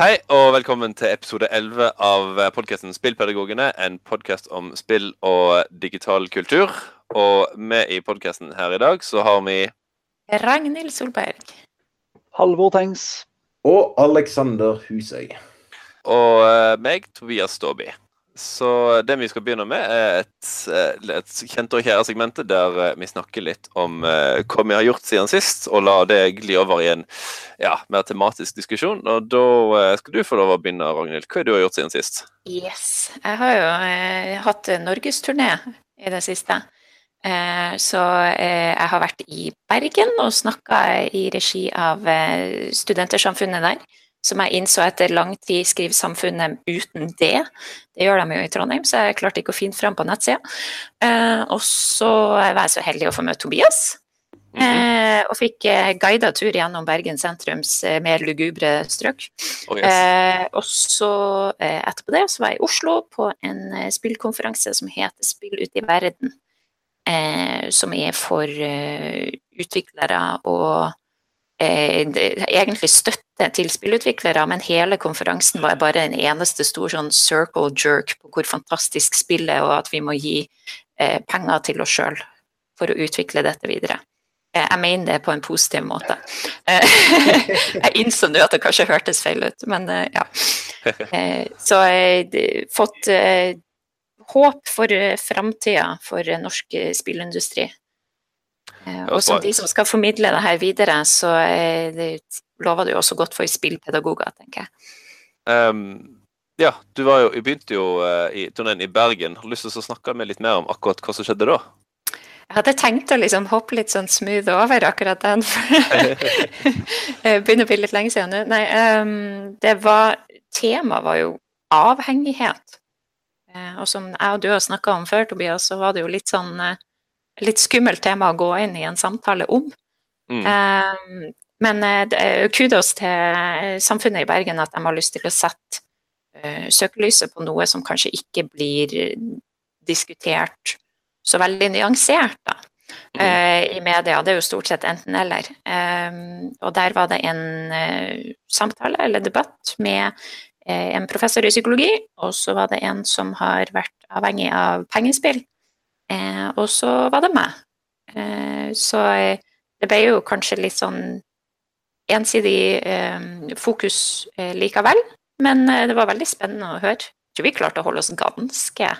Hei og velkommen til episode 11 av podkasten Spillpedagogene. En podkast om spill og digital kultur. Og med i podkasten her i dag så har vi Ragnhild Solberg. Halvor Tengs. Og Alexander Husøy. Og eh, meg, Tobias Staaby. Så det vi skal begynne med, er et, eh, et kjent og kjære segment der eh, vi snakker litt om hva vi har gjort siden sist, og la det gli over i en ja, mer tematisk diskusjon. Og da skal du få lov å begynne, Ragnhild. Hva har du gjort siden sist? Yes. Jeg har jo eh, hatt norgesturné i det siste. Eh, så eh, jeg har vært i Bergen og snakka i regi av Studentersamfunnet der som jeg innså etter lang tid skriver samfunnet uten det. Det gjør de jo i Trondheim, så jeg klarte ikke å finne fram på nettsida. Eh, og så var jeg så heldig å få møte Tobias. Mm -hmm. og fikk eh, guida tur gjennom Bergen sentrums eh, mer lugubre strøk. Oh, yes. Eh, og så etterpå det så var jeg i Oslo på en spillkonferanse som heter Spill ut i verden. Som er for utviklere og eh, egentlig støtte til spillutviklere, men hele konferansen var bare en eneste stor sånn circle jerk på hvor fantastisk spillet er, og at vi må gi eh, penger til oss sjøl for å utvikle dette videre. Eh, jeg mener det på en positiv måte. Eh, jeg innså nå at det kanskje hørtes feil ut, men eh, ja. Så jeg har fått håp for framtida for norsk spillindustri. Eh, og som de som skal formidle det her videre, så det lover det jo også godt for spillpedagoger, tenker jeg. Um, ja, du jo, begynte jo i turneen i Bergen. Har du lyst til å snakke med litt mer om akkurat hva som skjedde da? Jeg hadde tenkt å liksom hoppe litt sånn smooth over akkurat den. Begynner å bli litt lenge siden nå. Nei, um, det var Temaet var jo avhengighet. Uh, og som jeg og du har snakka om før, Tobias, så var det jo litt sånn uh, litt skummelt tema å gå inn i en samtale om. Mm. Eh, men eh, kudos til samfunnet i Bergen at de har lyst til å sette eh, søkelyset på noe som kanskje ikke blir diskutert så veldig nyansert da, mm. i media. Det er jo stort sett enten-eller. og der var det en samtale eller debatt med en professor i psykologi, og så var det en som har vært avhengig av pengespill. Eh, og så var det meg. Eh, så det ble jo kanskje litt sånn ensidig eh, fokus eh, likevel. Men eh, det var veldig spennende å høre. Jeg tror vi klarte å holde oss ganske,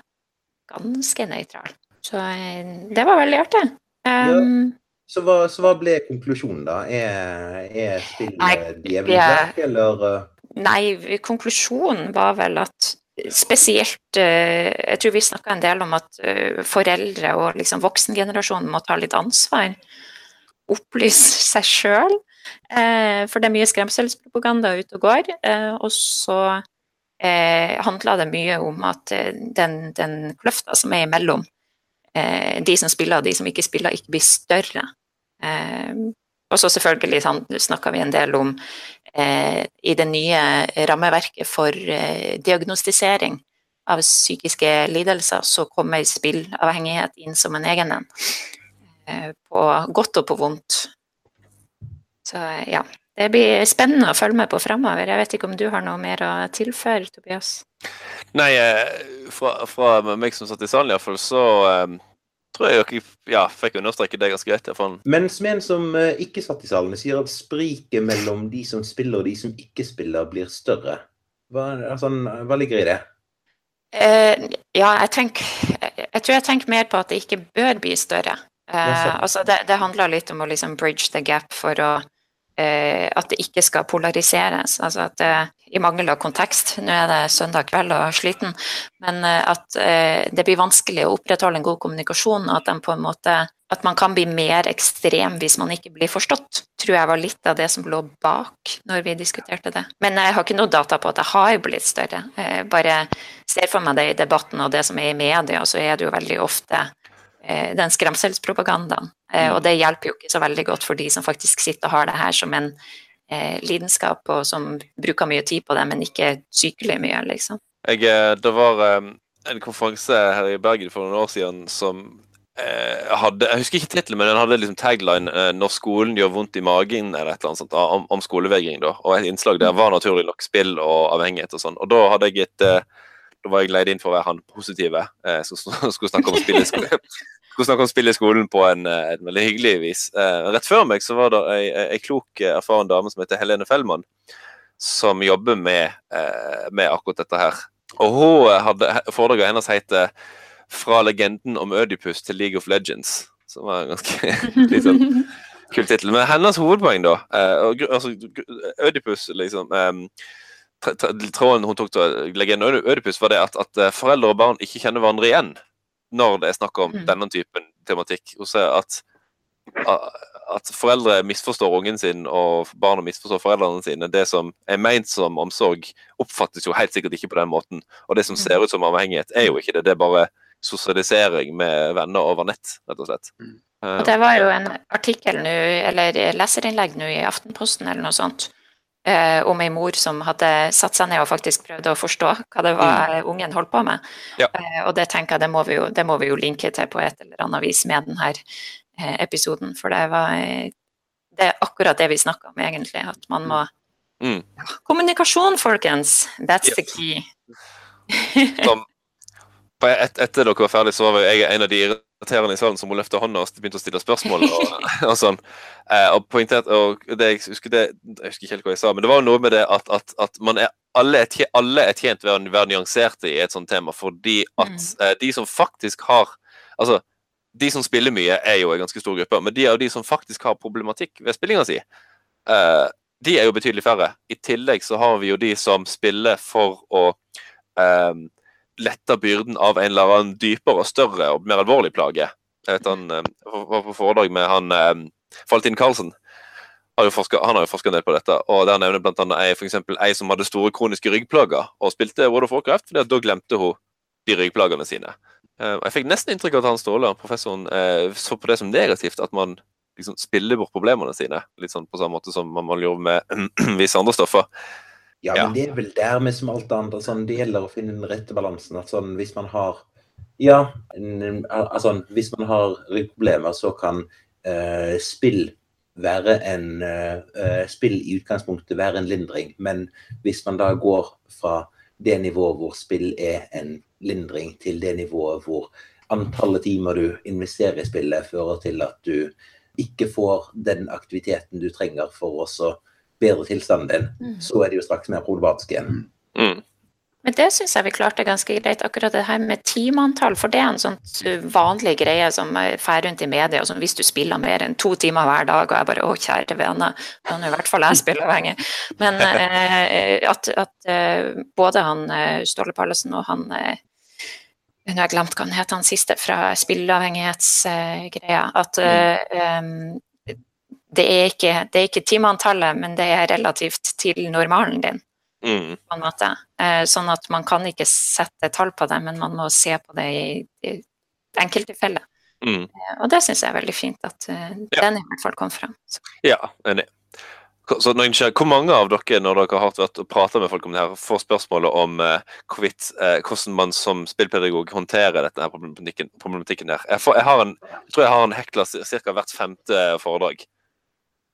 ganske nøytrale. Så eh, det var veldig artig. Um, ja. Så hva, så hva, ble konklusjonen, da? Er, er spillet djevelens verk, eller? Nei, konklusjonen var vel at spesielt eh, Jeg tror vi snakka en del om at eh, foreldre og liksom voksengenerasjonen må ta litt ansvar. Opplyse seg sjøl. Eh, for det er mye skremselspropaganda ute og går. Og så handla det mye om at den, den kløfta som er imellom de som spiller og de som ikke spiller, ikke blir større. Og så selvfølgelig snakka vi en del om i det nye rammeverket for eh, diagnostisering av psykiske lidelser, så kommer spillavhengighet inn som en egen en. Eh, på godt og på vondt. Så ja. Det blir spennende å følge med på framover. Jeg vet ikke om du har noe mer å tilføre, Tobias? Nei, eh, fra, fra meg som satt i salen iallfall, så eh, tror jeg dere ja, fikk understreke det ganske greit. Iallfall. Mens en som uh, ikke satt i salen, sier at spriket mellom de som spiller og de som ikke spiller, blir større. Hva, altså, hva ligger i det? Uh, ja, jeg, tenker, jeg tror jeg tenker mer på at det ikke bør bli større. Uh, altså det, det, handler litt om å liksom bridge the gap for å at det ikke skal polariseres. Altså at i mangel av kontekst. Nå er det søndag kveld og sliten, men eh, at eh, det blir vanskelig å opprettholde en god kommunikasjon, at, måte, at man kan bli mer ekstrem hvis man ikke blir forstått, tror jeg var litt av det som lå bak når vi diskuterte det. Men jeg har ikke noe data på at det har blitt større. Jeg bare ser for meg det i debatten og det som er i media, så er det jo veldig ofte eh, den skremselspropagandaen. Eh, og det hjelper jo ikke så veldig godt for de som faktisk sitter og har det her som en eh, lidenskap, og som bruker mye tid på det, men ikke sykelig mye, liksom. Jeg, eh, det var eh, en konferanse her i Bergen for noen år siden som eh, hadde Jeg husker ikke tittelen, men den hadde liksom tagline eh, 'Når skolen gjør vondt i magen', eller et eller annet sånt, om, om skolevegring. da, Og et innslag der var naturlig nok spill og avhengighet og sånn. Og da hadde jeg et eh, da var jeg leid inn for å være han positive eh, som skulle snakke om spill i skolen. Skulle snakke om spill i skolen på en, en veldig hyggelig vis. Eh, rett før meg så var det ei, ei klok, eh, erfaren dame som heter Helene Fellmann, som jobber med, eh, med akkurat dette her. Og hun eh, hadde foredraget hennes heter 'Fra legenden om Ødipus til League of Legends'. Som var en ganske litt sånn kul tittel. Men hennes hovedpoeng, da eh, altså, Ødipus, liksom eh, tra- Tråden hun tok til legenden Ødipus, var det at, at eh, foreldre og barn ikke kjenner hverandre igjen når det er snakk om Mm. denne typen tematikk. Hun sier at, at foreldre misforstår ungen sin, og barna misforstår foreldrene sine. Det som er meint som omsorg, oppfattes jo helt sikkert ikke på den måten. Og det som ser ut som avhengighet, er jo ikke det. Det er bare sosialisering med venner over nett, rett og slett. Mm. Og det var jo en artikkel nå, eller leserinnlegg nå i Aftenposten eller noe sånt, eh, om ei mor som hadde satt seg ned og faktisk prøvde å forstå hva det var ungen holdt på med. Ja. Eh, og det tenker jeg det må, vi jo, det må vi jo linke til på et eller annet vis med denne eh, episoden, for det var eh, det er akkurat det vi snakker om egentlig, at man må Mm. ja, Kommunikasjon, folkens! That's the key. som Etter dere var ferdig, så var jeg en av de irriterende i salen som hun løfta hånda og begynte å stille spørsmål. og, og sånn. Eh, og poengtert, og det, jeg, husker det, jeg husker ikke helt hva jeg sa, men det var jo noe med det at, at, at man er, alle, er tjent, alle er tjent ved å være nyanserte i et sånt tema, fordi at Mm. eh, de som faktisk har Altså, de som spiller mye, er jo en ganske stor gruppe, men de er jo de som faktisk har problematikk ved spillinga si, eh, de er jo betydelig færre. I tillegg så har vi jo de som spiller for å eh, lette byrden av en eller annen dypere og større og mer alvorlig plage. Jeg vet han eh, var på foredrag med han eh, Faltin Karlsen. Han har jo forska del på dette, og der nevner blant annet ei, for eksempel, ei som hadde store kroniske ryggplager og spilte World of Warcraft, fordi da glemte hun de ryggplagene sine. Eh, jeg fikk nesten inntrykk av at han Ståle, professoren, så på det som negativt, at man liksom spiller bort problemene sine. Litt sånn på samme måte som man gjorde med visse andre stoffer. Ja, men det er vel dermed som alt annet. Sånn, det gjelder å finne den rette balansen. At sånn, hvis man har Ja, altså, hvis man har ryggproblemer, så kan uh, spill være en eh, Spill i utgangspunktet være en lindring. Men hvis man da går fra det nivået hvor spill er en lindring, til det nivået hvor antallet timer du investerer i spillet, fører til at du ikke får den aktiviteten du trenger for å så bedre tilstanden din, Mm. så er det jo straks mer problematiske igjen. Mm. Men det syns jeg vi klarte ganske greit, akkurat det her med timeantall. For det er en sånn vanlig greie som fer rundt i media. Som hvis du spiller mer enn to timer hver dag, og jeg bare å, kjære vene, da er i hvert fall jeg spilleavhengig. Men eh, at, at eh, både han uh, Ståle Pallesen og han eh, Nå har jeg glemt hva han het, han siste fra spilleavhengighetsgreia. At uh, um, det, er ikke, det er ikke timeantallet, men det er relativt til normalen din Mm. på en måte. Eh, sånn at man kan ikke sette tall på det, men man må se på det i, i enkelttilfeller. Mm. Eh, og det syns jeg er veldig fint at eh, Ja. den i hvert fall kom fram. Så, Ja, enig. Så Hvor mange av dere når dere har vært og pratet med folk om det her, får spørsmålet om eh, hvorvidt, eh, hvordan man som spillpedagog håndterer dette her problematikken, problematikken der? Jeg, får, jeg, har en, jeg tror jeg har en hekla ca. hvert femte foredrag.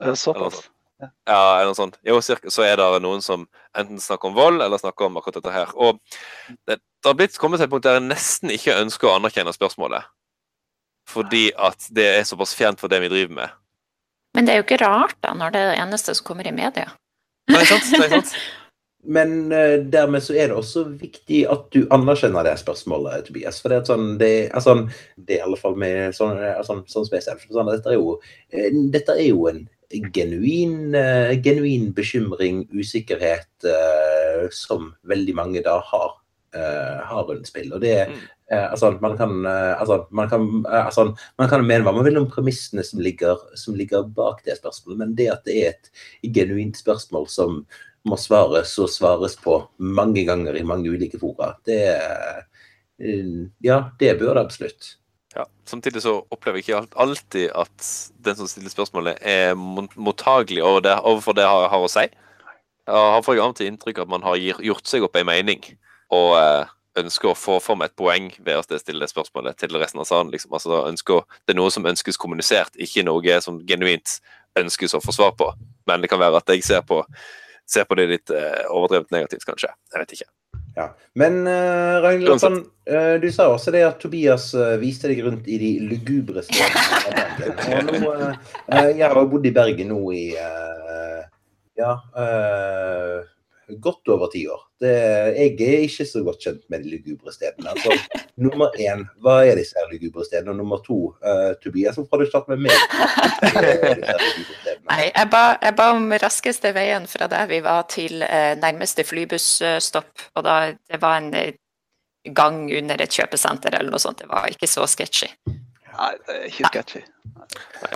Eh, Såpass. Ja, eller noe sånt. Jo, cirka, så er det noen som enten snakker om vold, eller snakker om akkurat dette her. Og det, det har blitt kommet til et punkt der jeg nesten ikke ønsker å anerkjenne spørsmålet. Fordi at det er såpass fjernt for det vi driver med. men det er jo ikke rart, da, når det er det eneste som kommer i media. Nei, sant? Nei, sant? Men eh, dermed så er det også viktig at du anerkjenner det spørsmålet, Tobias. For det er sånn, det, altså, det er i alle fall med sånn, altså, sånn spesielt. Sånn, dette, er jo, eh, dette er jo en genuin, eh, genuin bekymring, usikkerhet, eh, som veldig mange da har, eh, har rundt spill. Og det Mm. altså, man kan, altså, man kan, altså, man kan mene hva man vil om premissene som ligger, som ligger bak det spørsmålet, men det at det er et genuint spørsmål som må svares og svares på mange ganger i mange ulike fora, det Ja, det bør det absolutt. Ja. Samtidig så opplever jeg ikke alltid at den som stiller spørsmålet, er mottagelig over det, overfor det jeg har, å si. Jeg av og til inntrykk av at man har gjort seg opp en mening, og eh, ønsker å få fram et poeng ved å stille det spørsmålet til resten av salen. Liksom. Altså, ønsker, det er noe som ønskes kommunisert, ikke noe som genuint ønskes å få svar på. Men det kan være at jeg ser på, ser på det litt eh, overdrevet negativt, kanskje. Jeg vet ikke. Ja. Men uh, Ragnhild, eh, du sa også det at Tobias uh, viste deg rundt i de lugubre stedene av Bergen. Og nå, eh, eh, jeg har bodd i Bergen nå i eh, ja, eh, godt over ti år. Det, jeg er ikke så godt kjent med de lugubre stedene. Altså, nummer én, hva er disse lugubre stedene? Og nummer to, Tobias, hvorfor har du startet med meg? Nei, jeg ba, jeg ba om raskeste veien fra der vi var til eh, nærmeste flybussstopp. Og da det var en eh, gang under et kjøpesenter eller noe sånt. Det var ikke så sketchy. Nei, det er ikke sketchy.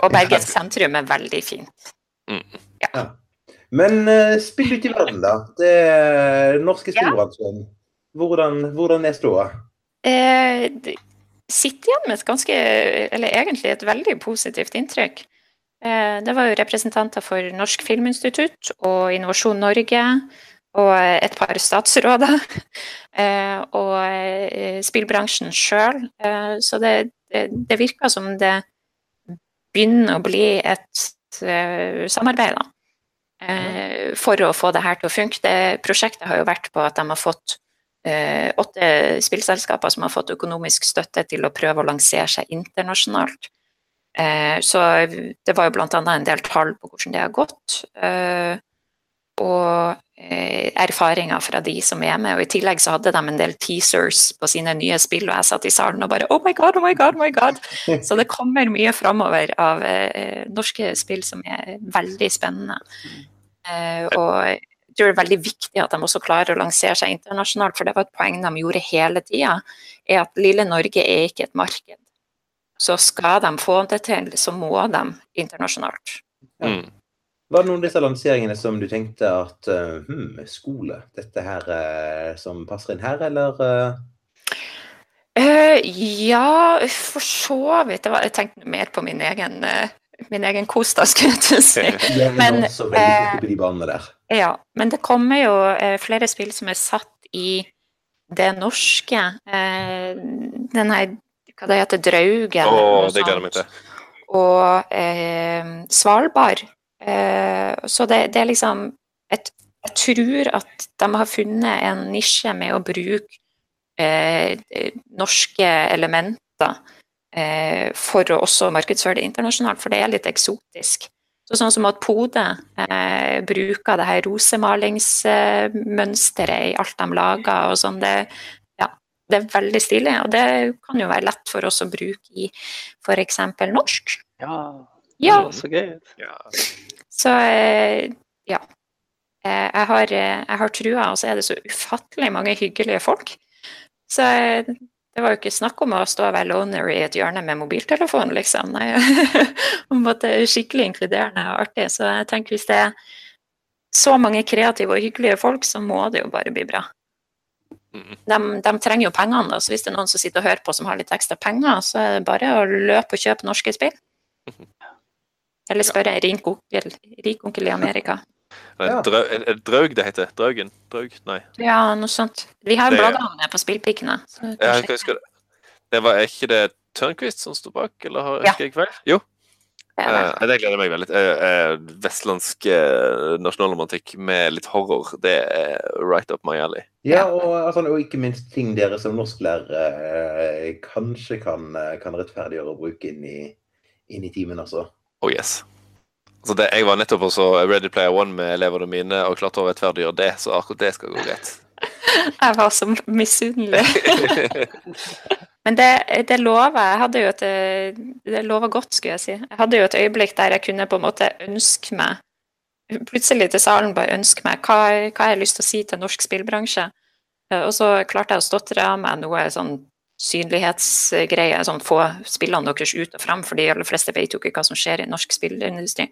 Og Bergen sentrum er veldig fint. ja. Men uh, spill ut i verden, da. Det er norske spillbransjen. Hvordan, hvordan er ståa? Eh, sitter igjen med et ganske, eller egentlig et veldig positivt inntrykk. Eh, det var jo representanter for Norsk Filminstitutt og Innovasjon Norge og et par statsråder. Eh, og eh, spillbransjen sjøl. Så det, det, virker som det begynner å bli et samarbeid, da. For å få det her til å funke. Det prosjektet har jo vært på at de har fått åtte spillselskaper som har fått økonomisk støtte til å prøve å lansere seg internasjonalt. Eh, så det var jo bl.a. en del tall på hvordan det har gått. Eh, og eh, erfaringer fra de som er med. Og i tillegg så hadde de en del teasers på sine nye spill, og jeg satt i salen og bare Oh my god, oh my god, oh my god! Så det kommer mye framover av eh, norske spill som er veldig spennende. Eh, og jeg tror det er veldig viktig at de også klarer å lansere seg internasjonalt, for det var et poeng de gjorde hele tida, er at lille Norge er ikke et marked. Så skal de få det til, så må de internasjonalt. Mm. Var det noen av disse lanseringene som du tenkte at uh, hmm, skole, dette her uh, som passer inn her, eller eh? Eh, ja, for så vidt. Var, jeg tenkte mer på min egen, min egen kos, da, skulle jeg til å si. Men, eh. Ja, men det kommer jo flere spill som er satt i det norske. Eh, den her, hva det heter, Draugen. Å, eller noe det gleder jeg meg til. Og eh, Svalbard. Eh, så det, det er liksom et, Jeg tror at de har funnet en nisje med å bruke eh, norske elementer eh, for å også markedsføre det internasjonalt, for det er litt eksotisk. Så sånn som at Pode eh, bruker det her rosemalingsmønsteret i alt de lager og sånn, det, det er veldig stilig. Og det kan jo være lett for oss å bruke i f.eks. norsk. Ja, Ja. så gøy ut. Ja. Så eh, ja. Eh, Jeg har, eh, jeg har trua, og så er det så ufattelig mange hyggelige folk. Så eh, det var jo ikke snakk om å stå og være loner i et hjørne med mobiltelefon, liksom. Nei, om at det er skikkelig inkluderende og artig. Så jeg tenker hvis det er så mange kreative og hyggelige folk, så må det jo bare bli bra. Mm. De, de trenger jo pengene, da, så hvis det er noen som sitter og hører på som har litt ekstra penger, så er det bare å løpe og kjøpe norske spill. Eller spørre en rik onkel, rik onkel i Amerika. Ja. det Draug det heter? Draugen? Draug? Nei. Ja, noe sånt. Vi har jo bladene på Spillpikene. Ja, Jeg husker det. Det var er ikke det Tørnquist som sto bak, eller har Ja. husker jeg feil? Jo. Det det. Eh, det gleder jeg meg veldig til. Eh, eh, vestlandsk eh, nasjonalromantikk med litt horror, det er right up my alley. Ja, og, altså, og ikke minst ting dere som norsklærere kanskje kan, kan rettferdiggjøre å bruke inn i, inn i timen altså. Oh yes. Altså det, jeg var nettopp også Ready Player One med elevene mine og klarte å rettferdiggjøre det, så akkurat det skal gå greit. Jeg var så misunnelig. Men det, det lover jeg. hadde jo et Det lover godt, skulle jeg si. Jeg hadde jo et øyeblikk der jeg kunne på en måte ønske meg Plutselig til salen bare ønske meg hva, hva jeg har lyst til å si til norsk spillbransje. Eh, Og så klarte jeg å stotre av meg noe sånn synlighetsgreie, sånn få spillene deres ut og fram, for de aller fleste vet jo ikke hva som skjer i norsk spillindustri.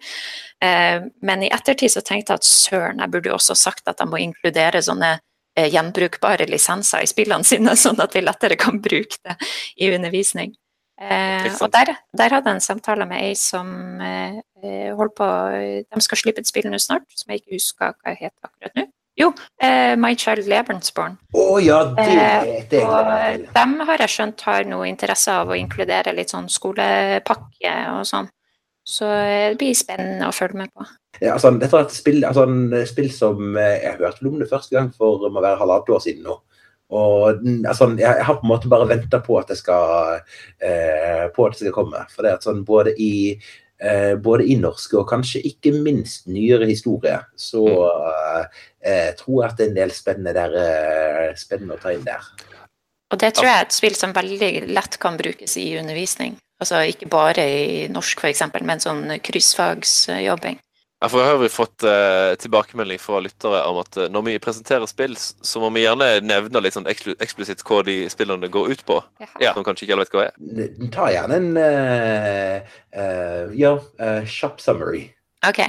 Eh, Men i ettertid så tenkte jeg at søren, jeg burde jo også sagt at jeg må inkludere sånne gjenbrukbare lisenser i spillene sine, sånn at vi lettere kan bruke det i undervisning. Eh, og der, der hadde jeg en samtale med ei som eh, eh, holdt på De skal slippe et spill nå snart, som jeg ikke husker hva heter akkurat nå. Jo, eh, My Child Lebensborn. Å ja, det, Eh, det Og jeg dem har jeg skjønt har noe interesse av å inkludere litt sånn skolepakke og sånn. Så eh, det blir spennende å følge med på. Ja, altså, dette er et spill, altså, en spill som eh, jeg hørte om det første gang for må være halvannet år siden nå. Og altså, jeg, har på en måte bare venta på at det skal eh, på at det skal komme. For det er at sånn både i eh, både i norske og kanskje ikke minst nyere historie, så eh, tror jeg at det er en del spennende, der, eh, spennende å ta inn der. Og det tror jeg er et spill som veldig lett kan brukes i undervisning. Altså ikke bare i norsk f.eks., men sånn kryssfagsjobbing. Ja, for har vi fått eh, tilbakemelding fra lyttere om at eh, når vi presenterer spill, så må vi gjerne nevne litt sånn eksplisitt hva de spillene går ut på. Ja. Som kanskje ikke alle vet hva er. Ta gjerne en uh, uh, ja, uh, shop summary. Ok.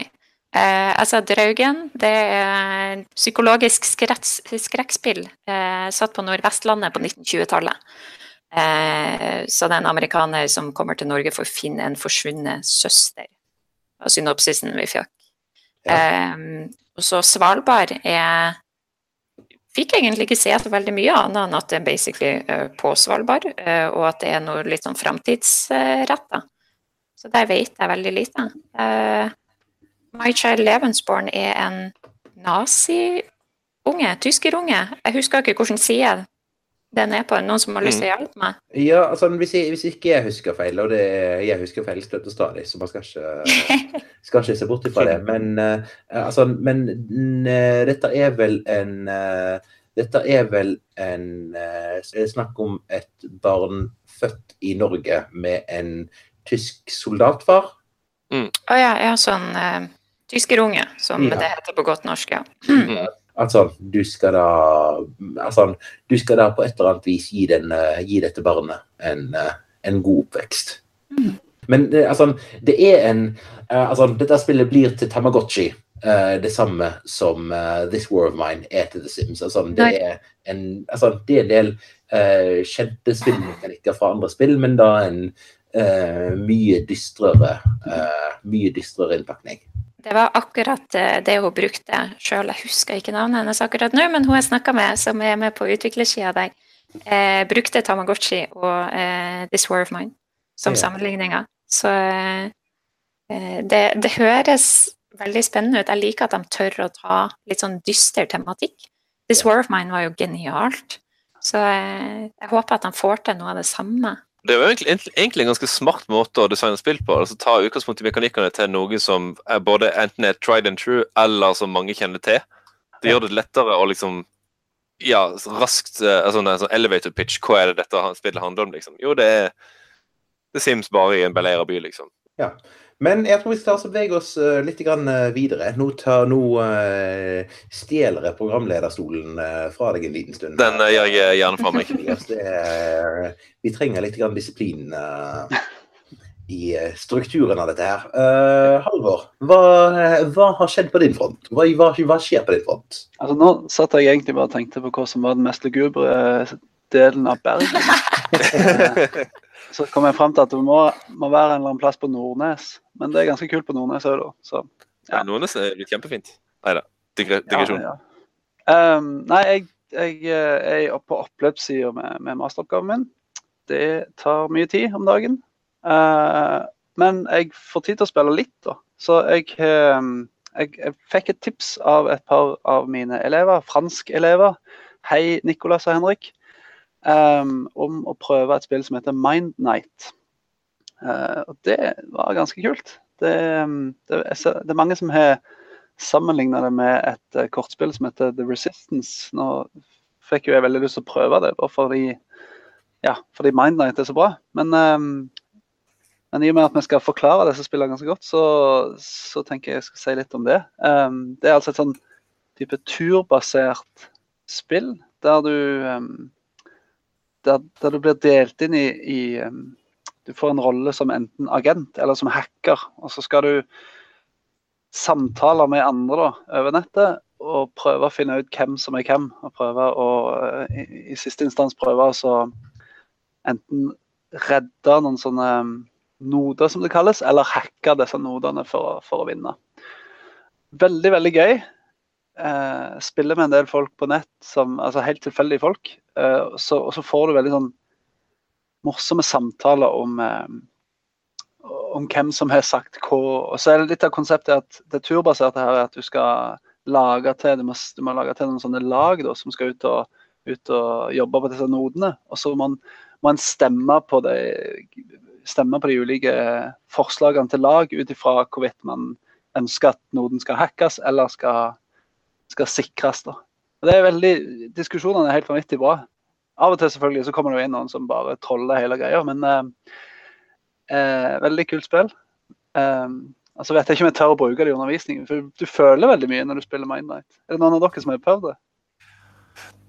Eh, altså, Draugen det er psykologisk skrekkspill eh, satt på Nordvestlandet på 1920-tallet. Eh, så det er en amerikaner som kommer til Norge for å finne en forsvunnet søster. Det var synopsisen vi fikk. Ja. Eh, og så Svalbard er Fikk egentlig ikke se etter veldig mye annet enn at det er basically uh, på Svalbard, uh, og at det er noe litt sånn framtidsretta. Så der vet jeg veldig lite. Uh, My Child Lebensborn er en nazi-unge, tyskerunge. Jeg husker ikke hvilken side den er på. Noen som har lyst til å hjelpe meg? Ja, altså hvis, jeg, hvis ikke jeg husker feil, og det, jeg husker feil støtt og stadig, så man skal ikke, skal ikke se bort fra det. Men, uh, altså, men eh, dette er vel en uh, Dette er vel en snakk om et barn født i Norge med en tysk soldatfar. Å ja, ja, sånn uh, tyskerunge, som Ja. det heter på godt norsk, ja. Altså, du skal da altså, Du skal da på et eller annet vis gi, den, eh, gi dette barnet en, eh, en god oppvekst. Men det, altså, det er en eh, Altså, dette spillet blir til Tamagotchi. Uh, det samme som uh, This War of Mine er til The Sims. Altså, det, er en, altså, det er en del uh, kjente spillmekanikker fra andre spill, men da en mye dystrere mye dystrere innpakning. Det var akkurat eh, det hun brukte sjøl. Jeg husker ikke navnet hennes akkurat nå, men hun jeg snakka med, som er med på utviklersida der, eh, brukte Tamagotchi og eh, This War of Mine som Ja. sammenligninger. Så eh, det, det høres veldig spennende ut. Jeg liker at de tør å ta litt sånn dyster tematikk. This War of Mine var jo genialt. Så eh, jeg håper at de får til noe av det samme. Det er jo egentlig, egentlig- en ganske smart måte å designe spill på. altså Ta utgangspunkt i mekanikkene til noe som er både enten er tried and true, eller som mange kjenner til. Det gjør det lettere å liksom ja, raskt eh, altså en sånn elevator pitch. Hva er det dette spillet handler om? liksom? Jo, det er The Sims bare i en beleira by, liksom. Men jeg tror vi skal bevege oss eh, litt eh, videre. Nå, tar, nå eh, stjeler jeg programlederstolen fra deg en liten stund. Den gjør jeg gjerne fra meg. Det er, vi trenger litt disiplin i strukturen av dette her. Uh, Halvor, hva, hva har skjedd på din front? Hva, hva, hva skjer på din front? Altså, nå satt jeg egentlig bare og tenkte på hva som var den mest lugubre delen av Bergen. Så kom jeg fram til at det må, må være en eller annen plass på Nordnes. Men det er ganske kult på Nordnes òg, da. Så Ja. Nordnes er blitt kjempefint. Nei da. Digresjon. Ja, ja. Um, nei, jeg, jeg eh, er oppe på oppløpssida med, med masteroppgaven min. Det tar mye tid om dagen. Uh, men jeg får tid til å spille litt, da. Så jeg, um, jeg, jeg fikk et tips av et par av mine elever, franskelever. Hei, Nicolas og Henrik. Um, om å prøve et spill som heter Mind Night. Uh, og det var ganske kult. Det, um, det, det er mange som har sammenligna det med et uh, kortspill som heter The Resistance. Nå fikk jo jeg veldig lyst til å prøve det, bare fordi, ja, fordi Mind Night er så bra. Men, um, men i og med at vi skal forklare disse spillene ganske godt, så, så tenker jeg jeg skal si litt om det. Um, det er altså et sånn type turbasert spill der du um, der, der du blir delt inn i, i um, Du får en rolle som enten agent eller som hacker. Og så skal du samtale med andre da, over nettet og prøve å finne ut hvem som er hvem. Og prøve å, eh, i, i siste instans prøve å enten redde noen sånne noder, som det kalles, eller hacke disse nodene for, for å vinne. Veldig, veldig gøy. Eh, spiller med en del folk på nett, som, altså helt tilfeldige folk. Eh, så, og så får du veldig sånn morsomme samtaler om, eh, om hvem som har sagt hva. Og så er det litt av konseptet at det turbaserte her er at du skal lage til, du må, du må lage til noen sånne lag da, som skal ut og, ut og jobbe på disse nodene. Og så må man, stemme, på de, stemme på de ulike forslagene til lag ut ifra hvorvidt man ønsker at noden skal hackes eller skal, skal sikres. Da. Og det er veldig, Diskusjonene er helt vanvittig bra. Av og til selvfølgelig så kommer det jo inn noen som bare troller hele greia, men eh, eh, veldig kult spill. Eh, altså vet jeg ikke om jeg tør å bruke det i undervisningen, for du føler veldig mye når du spiller Mindnight. Er det noen av dere som har prøvd det?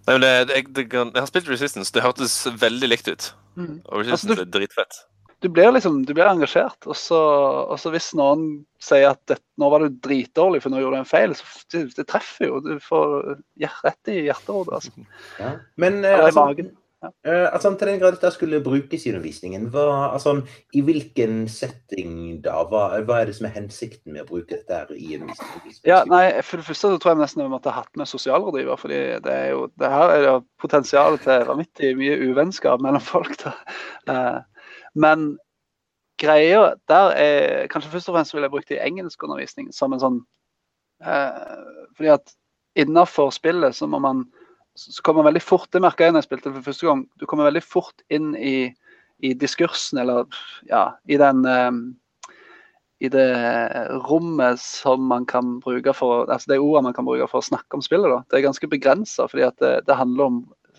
Nei, men jeg, jeg, jeg, jeg har spilt Resistance. Det hørtes veldig likt ut. Og Resistance Altså, du- er dritfett. Du blir liksom, du blir engasjert. Og så, og så hvis noen sier at det, nå var du dritdårlig for nå gjorde du en feil, så det, det treffer jo. Du får ja, rett i hjerterodet. Altså. Ja. Men eh, Eller altså, magen. Ja. eh, altså, til den grad dette skulle brukes i undervisningen, hva, altså, i hvilken setting da? Hva, hva er det som er hensikten med å bruke dette i undervisningen? Ja, nei, For det første så tror jeg nesten vi måtte ha hatt med sosialrådgiver. fordi det er jo, det her er jo potensial til vanvittig mye uvennskap mellom folk. da. Men greia der er Kanskje først og fremst ville jeg brukt det i engelskundervisning som en sånn eh, Fordi at innafor spillet så må man så kommer veldig fort Det merka jeg når jeg spilte det for første gang. Du kommer veldig fort inn i, i diskursen, eller ja, i den eh, i det rommet som man kan bruke for altså de ordene man kan bruke for å snakke om spillet. da. Det er ganske begrensa, fordi at det, det handler om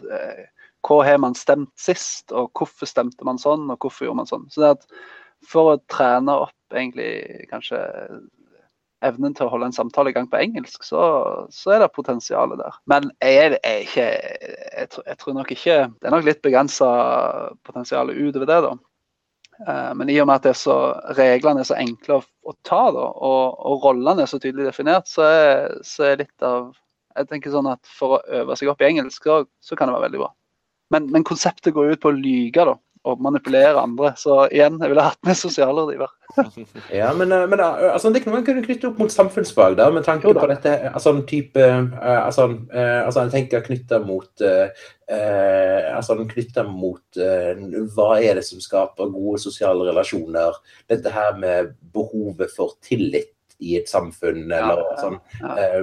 eh, hva har man stemt sist, og hvorfor stemte man sånn, og hvorfor gjorde man sånn. Så det at For å trene opp egentlig kanskje evnen til å holde en samtale i gang på engelsk, så, så er det potensialet der. Men jeg, er- ikke, jeg, jeg tror nok ikke Det er nok litt begrensa potensial utover det, da. Eh, Men i og med at det er så, reglene er så enkle å, å ta, da, og, og rollene er så tydelig definert, så er, så er litt av jeg tenker sånn at For å øve seg opp i engelsk, så, så kan det være veldig bra. Men, men konseptet går ut på å lyge da, og manipulere andre. Så igjen, jeg ville hatt med sosialrådgiver. Ja, men, eh, men eh, altså, det kunne man kunne knytte opp mot samfunnsfag, da, med tanke på dette altså, en type eh, altså, eh, altså, Jeg tenker knytta mot eh, eh, altså, knyttet mot eh, hva er det som skaper gode sosiale relasjoner? Dette her med behovet for tillit i et samfunn, eller sånn eh,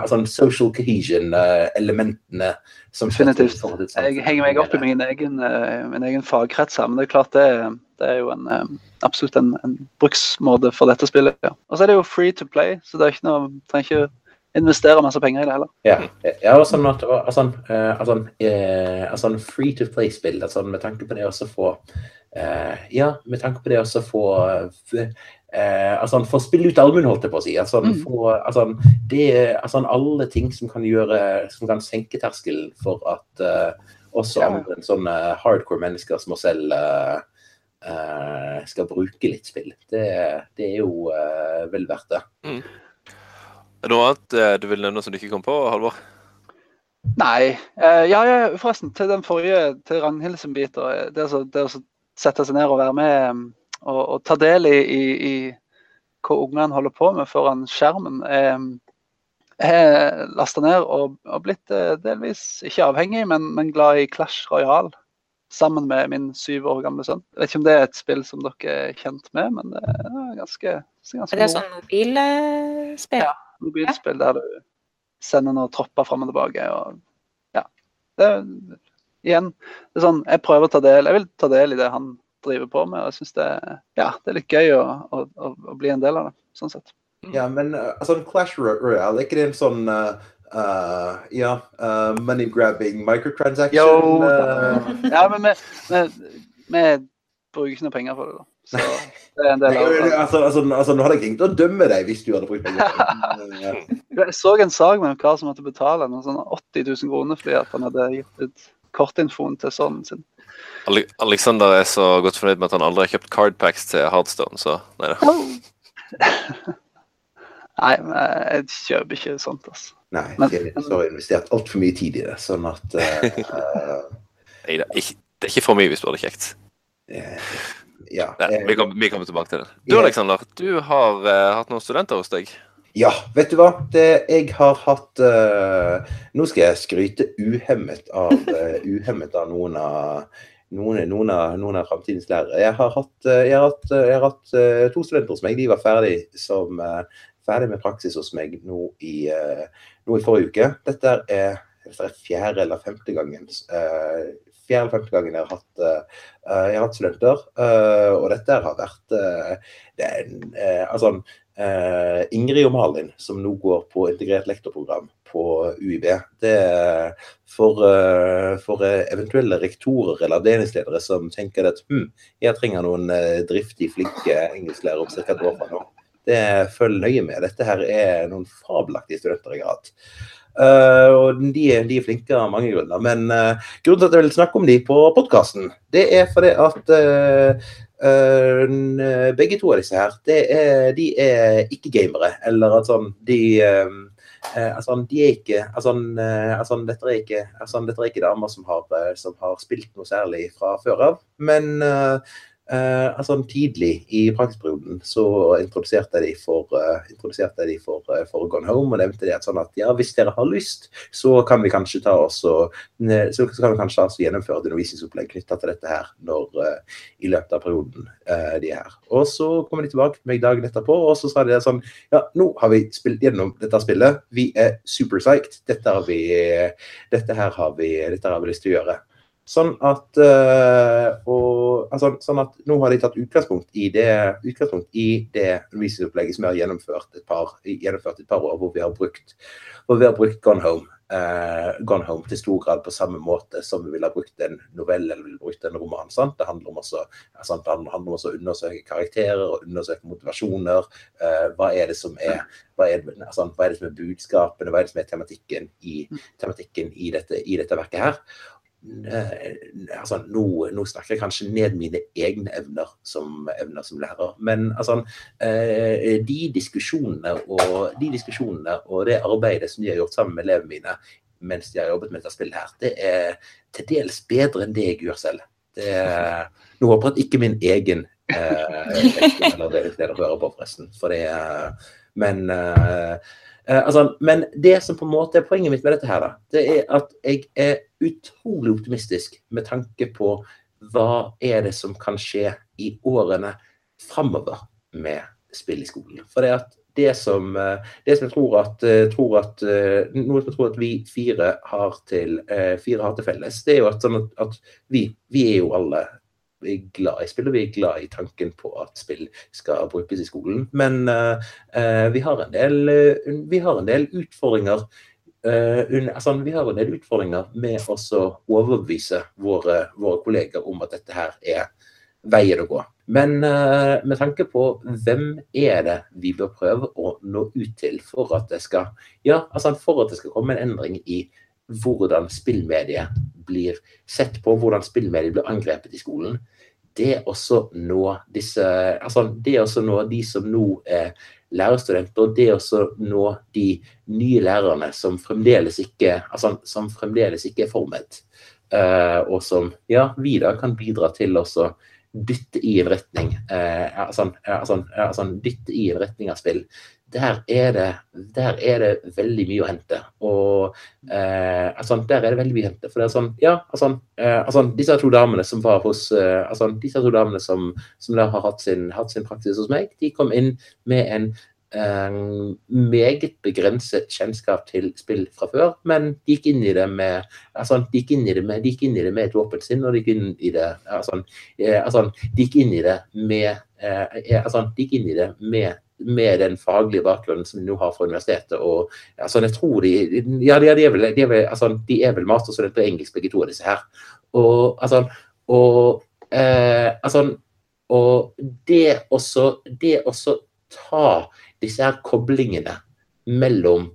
altså, social cohesion-elementene som Definitivt. Sånn. Jeg henger meg opp i min egen, eh, min egen fagkrets her, men det er klart det, det er jo en, eh, absolutt en, en bruksmåte for dette spillet. Ja. Og så er det jo free to play, så det er ikke noe, trenger ikke investere masse penger i det heller. Ja, ja og sånn at altså, eh, altså, eh, altså, free to play-spill, altså, med tanke på det også få Uh, Ja, med tanke på det også få eh, altså, får spille ut allmuen, holdt jeg på å si. Altså, Mm. får, altså, det, altså, alle ting som kan gjøre Som kan senke terskelen for at uh, også Ja. andre sånne hardcore mennesker som oss selv uh, uh, skal bruke litt spill. Det, det er jo vel verdt det. Er det noe annet du vil nevne som du ikke kom på, Halvor? Nei. Eh, ja, ja, forresten, til den forrige, til Ragnhild sin bit, eh, det, å sette seg ned og være med og, og ta del i, i, i hva ungene holder på med foran skjermen, er, er lasta ned og, og blitt eh, delvis ikke avhengig, men, men glad i Clash Royale. Sammen med min syv år gamle sønn. Jeg vet ikke om det er et spill som dere er kjent med, men det er ganske, det er ganske Er det moro. sånn mobilspill? Ja. mobilspill der du sender noen tropper fram og tilbake. Og, ja. det, er- igjen, det er sånn, jeg prøver å ta del, jeg vil ta del i det han driver på med. og jeg synes det, ja, det er litt gøy å, å, å, å bli en del av det. sånn sett. Ja, men uh, altså, Clash Royale, er ikke det en sånn uh, uh, Ja, uh, money grabbing microtransaction? Jo, Ja, men vi, vi, vi bruker ikke noe penger på det, da. Så det er en del av det. altså, altså, altså, nå hadde jeg ringt og dømme deg hvis du hadde brukt penger. Uh, Jeg så en sak med en kar som måtte betale noe sånn 80 000 kroner fordi at han hadde gitt ut kortinfoen til sønnen sin. Ale Alexander er så godt fornøyd med at han aldri har kjøpt cardpacks til Hardstone, så nei da. Nei, men jeg kjøper ikke sånt, altså. Nei, Men- jeg har investert altfor mye tid i det. Sånn at uh, Nei da, Det er ikke for mye hvis du har det kjekt. eh, ja. Nei, eh, vi, kommer, vi kommer tilbake til det. Du Alexander, du har uh, hatt noen studenter hos deg. Ja, vet du hva? Det, jeg har hatt uh, Nå skal jeg skryte uhemmet av, uh, uhemmet av noen av noen, noen av, noen av framtidens lærere. Jeg har hatt, eh, jeg har hatt, eh, jeg har hatt eh, to studenter hos meg. De var ferdig, som, ferdig med praksis hos meg nå i, nå i forrige uke. Dette er, dette er fjerde eller femte gangen fjerde eller femte gangen jeg har hatt, jeg har hatt studenter. og dette har vært det en, altså, eh, Ingrid og Malin, som nå går på integrert lektorprogram på UiB. Det er for, eh, for eh, eventuelle rektorer eller avdelingsledere som tenker at hm, jeg trenger noen eh, driftig, flinke engelsklærere om ca. et år fra nå. Det Følg nøye med. Dette her er noen fabelaktige studenter jeg har hatt. Eh, og de, de er flinke av mange grunner. Men eh, grunnen til at jeg vil snakke om de på podkasten, det er fordi at eh, begge to av disse her, er, de er ikke gamere. Eller at sånn De eh, altså, de er ikke altså, eh, altså, dette, er ikke, altså, dette er ikke damer som har, som har spilt noe særlig fra før av. Men eh, eh, altså, tidlig i praksisperioden så introduserte jeg de for, uh, introduserte de for, uh, for Gone Home og nevnte det at sånn at ja, hvis dere har lyst, så kan vi kanskje ta oss og så kan vi kanskje altså gjennomføre et undervisningsopplegg knytta til dette her når, uh, i løpet av perioden uh, de er her. Og så kommer de tilbake til meg dagen etterpå, og så sa de sånn Ja, nå har vi spilt gjennom dette spillet. Vi er super psyched. Dette, har vi, dette, her har vi, dette har vi lyst til å gjøre. Sånn at, eh, og, altså, sånn at nå har de tatt utgangspunkt i det, utgangspunkt det undervisningsopplegget som vi har gjennomført et par, gjennomført et par år, hvor vi har brukt, vi har brukt Gone Home. eh, Gone Home til stor grad på samme måte som vi ville ha brukt en novelle eller ville brukt en roman. Sant? Det handler om også? Det handler om å undersøke karakterer og undersøke motivasjoner. Eh, hva er er hva er, altså, hva er det som er budskapene, hva er det som er tematikken i, tematikken i, dette, i dette verket her? Eh, altså, nå, nå snakker jeg kanskje ned mine egne evner som, evner som lærer, men altså, eh, de diskusjonene og de diskusjonene og det arbeidet som de har gjort sammen med elevene mine mens de har jobbet med dette spillet her, det er til dels bedre enn det jeg gjør selv. Det er, nå håper jeg at ikke min egen eh, eller det, det dere hører på, forresten. For det men Eh, altså, men det som på en måte er poenget mitt med dette, her da, det er at jeg er utrolig optimistisk med tanke på hva er det som kan skje i årene framover med spill i skolen. For det at det som, eh, det som jeg tror at, eh, tror at eh, noe som jeg tror at vi fire har til, eh, fire har til felles, det er jo at, sånn at, at vi, vi er jo alle er glad i spill, og vi er glad i tanken på at spill skal brukes i skolen. Men eh, vi, har del, uh, vi har en del utfordringer Uh, un- altså, vi har en del utfordringer med å overbevise våre, våre kolleger om at dette her er veien å gå. Men med tanke på hvem er det vi bør prøve å nå ut til for at det skal, ja, altså for at det skal komme en endring i hvordan spillmediet blir sett på, hvordan spillmediet blir angrepet i skolen, det også nå disse altså det også nå de som nå er lærerstudenter, og det også nå de nye lærerne som fremdeles ikke, altså, som fremdeles ikke er formet. Uh, og som ja, vi da kan bidra til også dytte i en retning eh, sånn, sånn, sånn, dytte i en retning av spill. Der er, det, der er det veldig mye å hente. Og eh, altså, der er det veldig mye å hente. For det er sånn, ja, altså, eh, altså disse to damene som var hos eh, disse to damene som, som har hatt sin, hatt sin praksis hos meg, de kom inn med en meget begrenset kjennskap til spill fra før, men de gikk inn i det med altså, de gikk inn i det med, de gikk inn i det med et åpent sinn, og de gikk inn i det altså, eh, altså, de gikk inn i det med eh, eh, altså, de gikk inn i det med med den faglige bakgrunnen som de nå har fra universitetet. og altså, jeg tror de, ja, de, er vel, de, er vel, altså, de er vel masterstudenter i engelsk, begge to av disse her. Og, altså, og, eh, altså, og det også, det også ta disse her koblingene mellom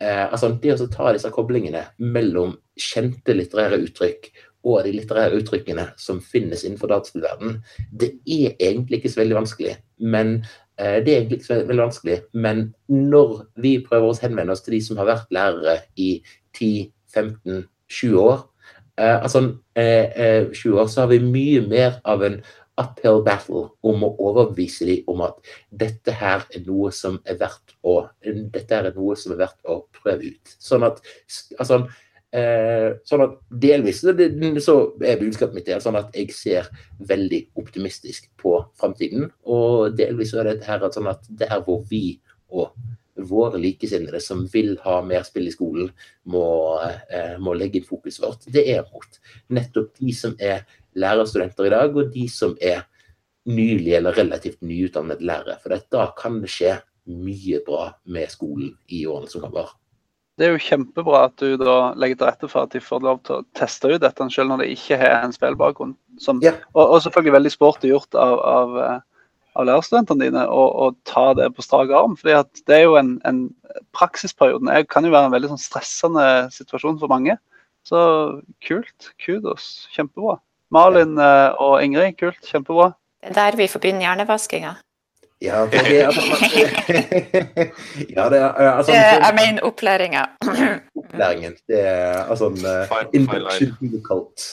eh, altså det å ta disse koblingene mellom kjente litterære uttrykk og de litterære uttrykkene som finnes innenfor dataspillverdenen, det er egentlig ikke så veldig vanskelig. Men eh, det er egentlig ikke så veldig vanskelig, men når vi prøver å henvende oss til de som har vært lærere i 10-15-20 år, eh, altså, eh, eh, 20 år, så har vi mye mer av en uphill battle om å overbevise dem om at dette her er noe som er verdt å, er som er verdt å prøve ut. Sånn at, altså, eh, sånn at delvis så er budskapet mitt sånn at jeg ser veldig optimistisk på framtiden. Og delvis er det her sånn at det er hvor vi og våre likesinnede som vil ha mer spill i skolen, må, eh, må legge inn fokuset vårt. Det er mot nettopp de som er lærerstudenter i dag, og de som er nylig eller relativt nyutdannet lærere. For da kan det skje mye bra med skolen i årene som kommer. Det er jo kjempebra at du da legger til rette for at de får lov til å teste ut dette selv når de ikke har en spillbakgrunn. Ja. og, og, selvfølgelig veldig sporty gjort av, av, av lærerstudentene dine å, ta det på strak arm. fordi at det er jo en, en Praksisperioden jeg kan jo være en veldig sånn stressende situasjon for mange. Så kult. Kudos. Kjempebra. Malin uh, og Ingrid, kult. Kjempebra. Det er der vi forbinder hjernevaskinga. Ja, det er altså, ja, det er eh, altså, Jeg mener opplæringa. Opplæringen. Det er altså en uh, induction cult.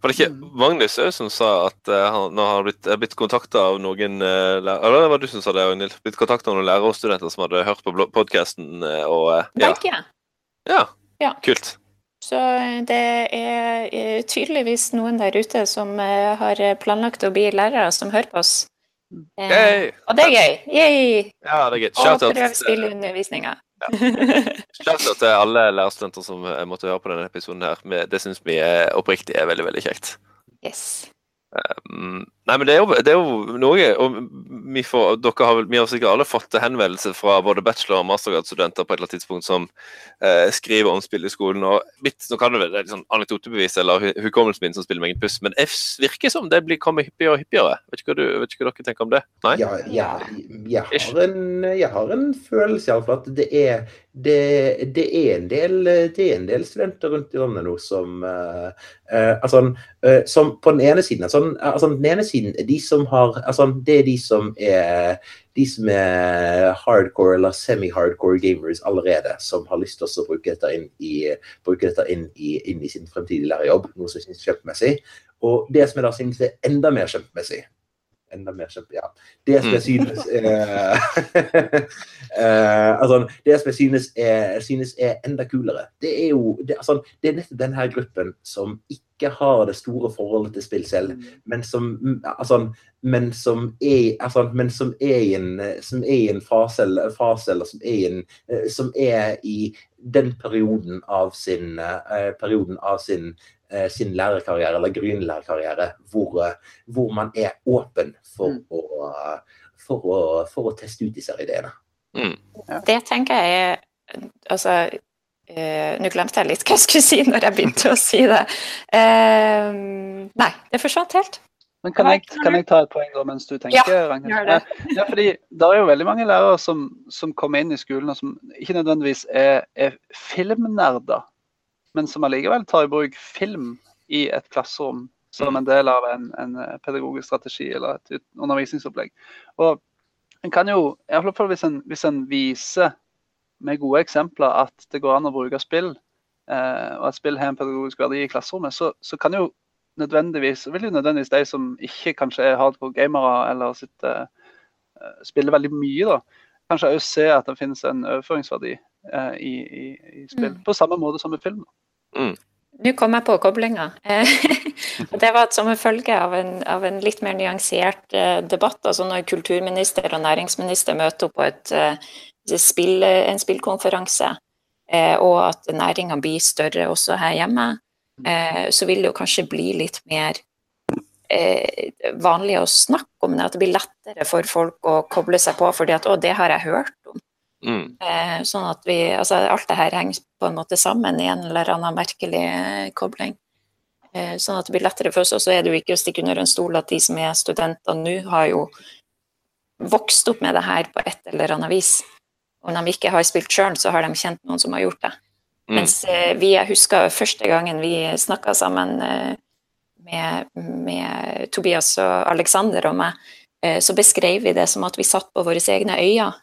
Var det ikke Magnus òg som sa at han nå har blitt, blitt kontakta av noen lærere Eller det var du som sa det, Ragnhild? Blitt kontakta av noen lærere og studenter som hadde hørt på podkasten uh, ja. uh, ja. ja. Ja. Kult. Så det er tydeligvis noen der ute som eh, har planlagt å bli lærere, som hører på oss. Eh, og det er gøy! Yay! Ja, det er gøy. Shout Og prøve spillundervisninga. Ja. Shout-out til alle lærerstudenter som eh, måtte høre på denne episoden. her. Det syns vi er oppriktig er veldig, veldig kjekt. Yes. Um, nei, men det er, jo, det er jo, noe og vi, får, har, vi har sikkert alle fått henvendelser fra både bachelor- og mastergradsstudenter på et eller annet tidspunkt som eh, skriver om spill i skolen. og mitt, Nå kan det være sånn anekdotebevis eller hukommelsen min som spiller meg en puss, men det virker som det blir kommer hyppigere og hyppigere. Vet ikke hva, du, vet ikke hva dere tenker om det? Nei? Ja, ja jeg, har en, jeg, har en, følelse iallfall at det er det, det, er del, det er en del studenter rundt i landet nå som uh, altså, uh, som på den ene siden altså, altså, den ene siden er de som har altså, Det er de som er de som er hardcore eller semi-hardcore gamers allerede, som har lyst til å bruke dette inn i, dette inn i, inn i sin fremtidige lærerjobb, noe som synes kjempemessig. Og det som jeg da synes er enda mer kjempemessig, enda mer kjempe... Ja. Det som jeg mm. synes er uh, altså, Det som jeg synes er, synes er, enda kulere, det er jo det, altså, det er nettopp denne gruppen som ikke har det store forholdet til spill selv, mm. men som, altså, men som er, altså, men som er i en, som er i en fase, fase, eller som er, i en, eh, som er i den perioden av sin, uh, perioden av sin Eh, sin lærerkarriere eller gründerlærerkarriere hvor, eh, hvor, man er åpen for, mm. å, for, å, for, å, teste ut disse ideene. Mm. Det tenker jeg er Altså, eh, nå glemte jeg litt hva jeg skulle si når jeg begynte å si det. Eh, nei, det forsvant helt. Men kan jeg, kan jeg, ta et poeng da, mens du tenker, ja, Gjør det. Ja, fordi det er jo veldig mange lærere som, som kommer inn i skolen og som ikke nødvendigvis er, er filmnerder men som allikevel tar i bruk film i et klasserom som en del av en, en eh, pedagogisk strategi eller et undervisningsopplegg. Og en kan jo, i hvert fall hvis en, hvis en viser med gode eksempler at det går an å bruke spill, eh, og at spill har en pedagogisk verdi i klasserommet, så, så kan jo nødvendigvis, vil jo nødvendigvis de som ikke kanskje er hardcore gamere eller sitter, uh, spiller veldig mye, da, kanskje òg se at det finnes en overføringsverdi uh, i, i, i, spill. Mm. På samme måte som med film. Mm. Nå kom jeg på koblinga. det var som en følge av en, av en litt mer nyansert eh, debatt. altså Når kulturminister og næringsminister møter opp på et, eh, spill, en spillkonferanse, eh, og at næringa blir større også her hjemme, så vil det jo kanskje bli litt mer vanlig å snakke om det. At det blir lettere for folk å koble seg på fordi at 'å, det har jeg hørt om'. Mm. Eh, sånn at vi, altså Alt det her henger på en måte sammen i en eller annen merkelig eh, kobling. Eh, sånn at det blir lettere for oss. Og så er det jo ikke å stikke under en stol at de som er studenter nå, har jo vokst opp med det her på et eller annet vis. Når de ikke har spilt sjøl, så har de kjent noen som har gjort det. Mm. Mens vi, jeg husker første gangen vi snakka sammen med, med, Tobias og Alexander og meg, så beskrev vi det som at vi satt på våre egne øyer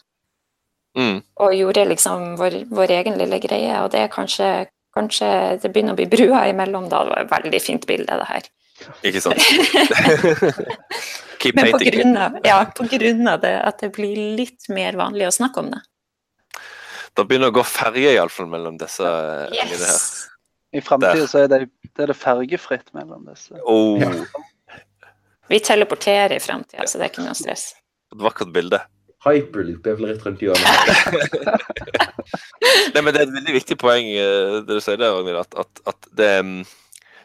Mm. Og gjorde liksom vår, vår, egen lille greie. Og det er kanskje, kanskje det begynner å bli brua imellom da. Det var et veldig fint bilde, det her. Ikke sant? Keep Men på grunn av, ja, på grunn av det, at det blir litt mer vanlig å snakke om det. Det begynner å gå ferge iallfall mellom disse yes. her. I framtida så er det, det er det fergefritt mellom disse. Oh, Vi teleporterer i framtida, så det er ikke noe stress. et vakkert bilde. Hyperloop er vel rett rundt hjørnet. Nei, men Det er et veldig viktig poeng eh, det du sier der, Ragnhild, at, at, at det, mm,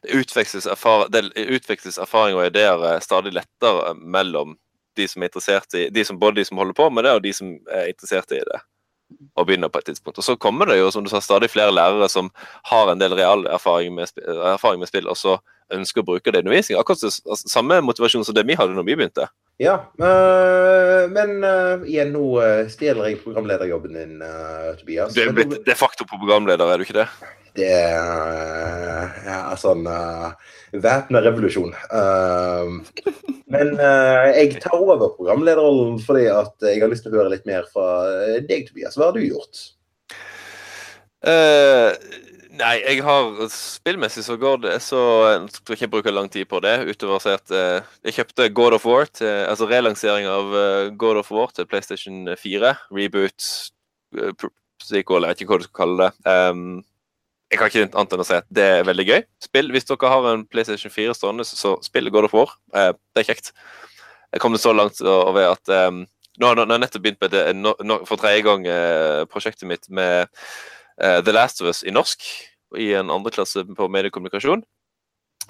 det, utveksles det utveksles erfaringer og ideer eh, stadig lettere mellom de som er interessert i, de som, både de som holder på med det, og de som er interessert i det. Og begynner på et tidspunkt. Og så kommer det jo, som du sa, stadig flere lærere som har en del real erfaring med, sp- erfaring med spill, og så ønsker å bruke det i undervisning. Akkurat det, altså, samme motivasjon som det vi hadde når vi begynte. Ja, øh, men øh, igjen nå øh, stjeler jeg programlederjobben din, Tobias. Du er blitt de facto programleder, er du ikke det? Det er ja, sånn en uh, væpna revolusjon. Uh, men uh, jeg tar over programlederrollen fordi at jeg har lyst til å høre litt mer fra deg, Tobias. Hva har du gjort? Eh, nei, jeg har spillmessig så går det så Jeg tror ikke jeg bruker lang tid på det, utover å si at eh, jeg kjøpte God of War, til, altså relansering av eh, God of War til PlayStation 4. Reboot, uh, sequel, jeg vet ikke hva du skal kalle det. Um, jeg kan ikke annet enn å si at det er veldig gøy. Spill, Hvis dere har en PlayStation 4 stående, så- spill God of War. Eh, det er kjekt. Jeg kom det så langt over at um, nå har jeg nettopp begynt med det, for tredje gang eh, prosjektet mitt med eh, The Last of Us i norsk i en andre klasse på mediekommunikasjon.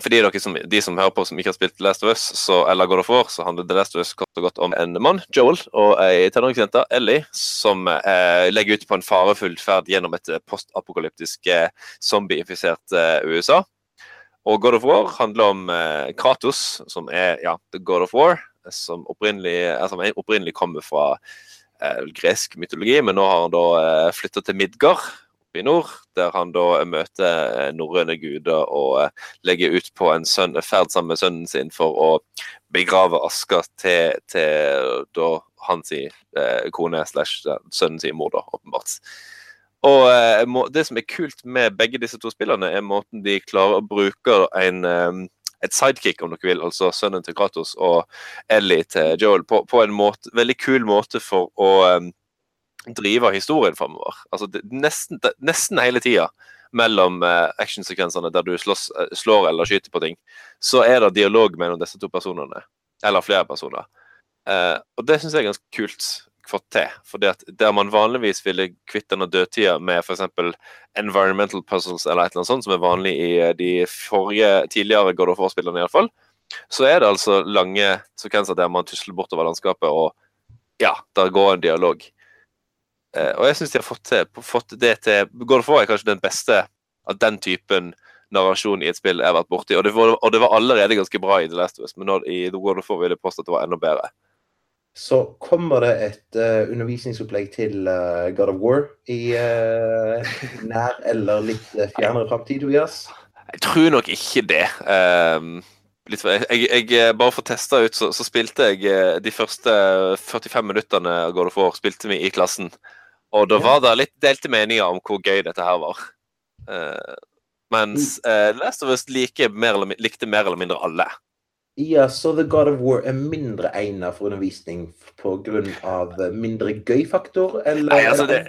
For de, som, de som hører på som ikke har spilt The Last of Us, så, eller God of War, så handler The Last of Us kort og godt om en mann, Joel, og ei tenåringsjente, Ellie, som eh, legger ut på en farefull ferd gjennom et eh, postapokalyptisk eh, zombieinfisert eh, USA. Og God of War handler om eh, Kratos, som er ja, The God of War, som opprinnelig, eh, som opprinnelig kommer fra eh, gresk mytologi, men nå har han da eh, flytta til Midgard i nord, der han da møter eh, norrøne guder og eh, legger ut på en sønn, ferd sammen med sønnen sin for å begrave aska til, til da hans eh, kone slash sønnen sin mor, da, åpenbart. Og eh, må, det som er kult med begge disse to spillene, er måten de klarer å bruke en eh, et sidekick, om dere vil, altså sønnen til Kratos og Ellie til Joel, på, på en måte, veldig kul måte for å eh, drive historien framover. Altså, nesten, nesten hele tida mellom uh, actionsekvensene der du slåss, eh, slår eller skyter på ting, så er det dialog mellom disse to personene. Eller flere personer. Uh, og det syns jeg er ganske kult fått til. fordi at der man vanligvis ville kvitte denne dødtida med f.eks. environmental puzzles eller et eller annet sånt, som er vanlig i de forrige, tidligere God of War-spillene iallfall, så er det altså lange sekvenser der man tusler bortover landskapet, og ja, der går en dialog. Eh, og jeg syns de har fått, til, fått det til God of War er kanskje den beste av den typen narrasjon i et spill jeg har vært borti. Og det var, og det var allerede ganske bra i The Last of Us, men nå, i God of War vil jeg påstå at det var enda bedre. Så kommer det et uh, undervisningsopplegg til uh, God of War i uh, nær eller litt fjernere framtid, Tobias? Jeg tror nok ikke det. Um, litt, jeg, jeg, bare for å teste ut, så, så spilte jeg de første 45 minuttene av God of War spilte vi i klassen. Og da var det litt delte meninger om hvor gøy dette her var. Uh, mens uh, Last of Us like mer eller, likte mer eller mindre alle. Ja, så The God of War er mindre egnet for undervisning pga. mindre gøy-faktor, eller? Nei, altså det,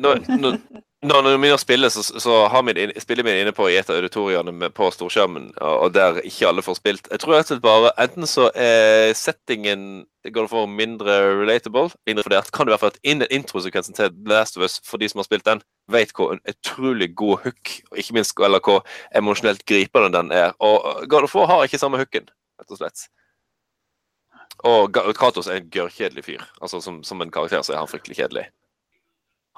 nå, når, når, når vi å spille, så, så har vi inn, vi inne på i et av auditoriene på storskjermen, og, der ikke alle får spilt. Jeg tror rett og slett bare enten så er settingen går for mindre relatable, mindre fordert. kan det være for at in introsekvensen til Last of Us, for de som har spilt den, vet hvor en utrolig god hook, og ikke minst eller hvor emosjonelt gripende den er. Og God of War har ikke samme hooken, rett og slett. Og Kratos er en gørrkjedelig fyr. Altså som, som en karakter så er han fryktelig kjedelig.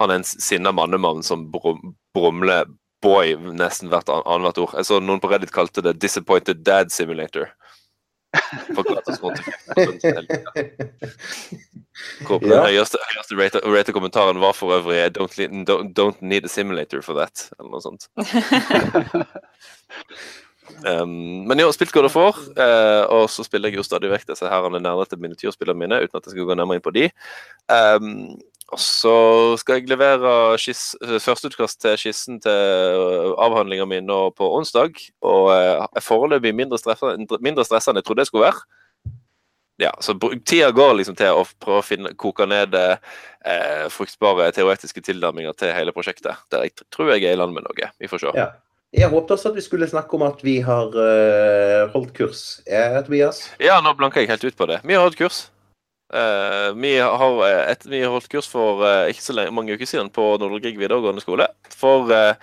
Han er en sinna mannemann som brum, brumler boy nesten hvert an- annethvert ord. Jeg så noen på Reddit kalte det 'Disappointed Dad Simulator'. For Hvor Den Ja. høyeste, høyeste rated, rated kommentaren var for øvrig don't, don't, 'Don't need a simulator for that', eller noe sånt. Um, men jo, spilt God of War, uh, og så spiller jeg jo stadig vekk disse her nerdete miniatyrspillene mine, uten at jeg skal gå nærmere inn på de. Um, Og så skal jeg levere skiss, førsteutkast til skissen til avhandlinga mi nå på onsdag. Og eh, er foreløpig mindre stressa mindre enn jeg trodde jeg skulle være. Ja, så Tida går liksom til å prøve å finne, koke ned eh, fruktbare teoretiske tilnærminger til hele prosjektet. Der jeg tror jeg er i land med noe. Vi får se. Ja. Jeg håpet også at vi skulle snakke om at vi har uh, holdt kurs, eh, Tobias. Ja, nå blanker jeg helt ut på det. Vi har holdt kurs. Eh, vi, har eh, et, vi holdt kurs for uh, ikke så lenge, mange uker siden på Nordre videregående skole. For uh,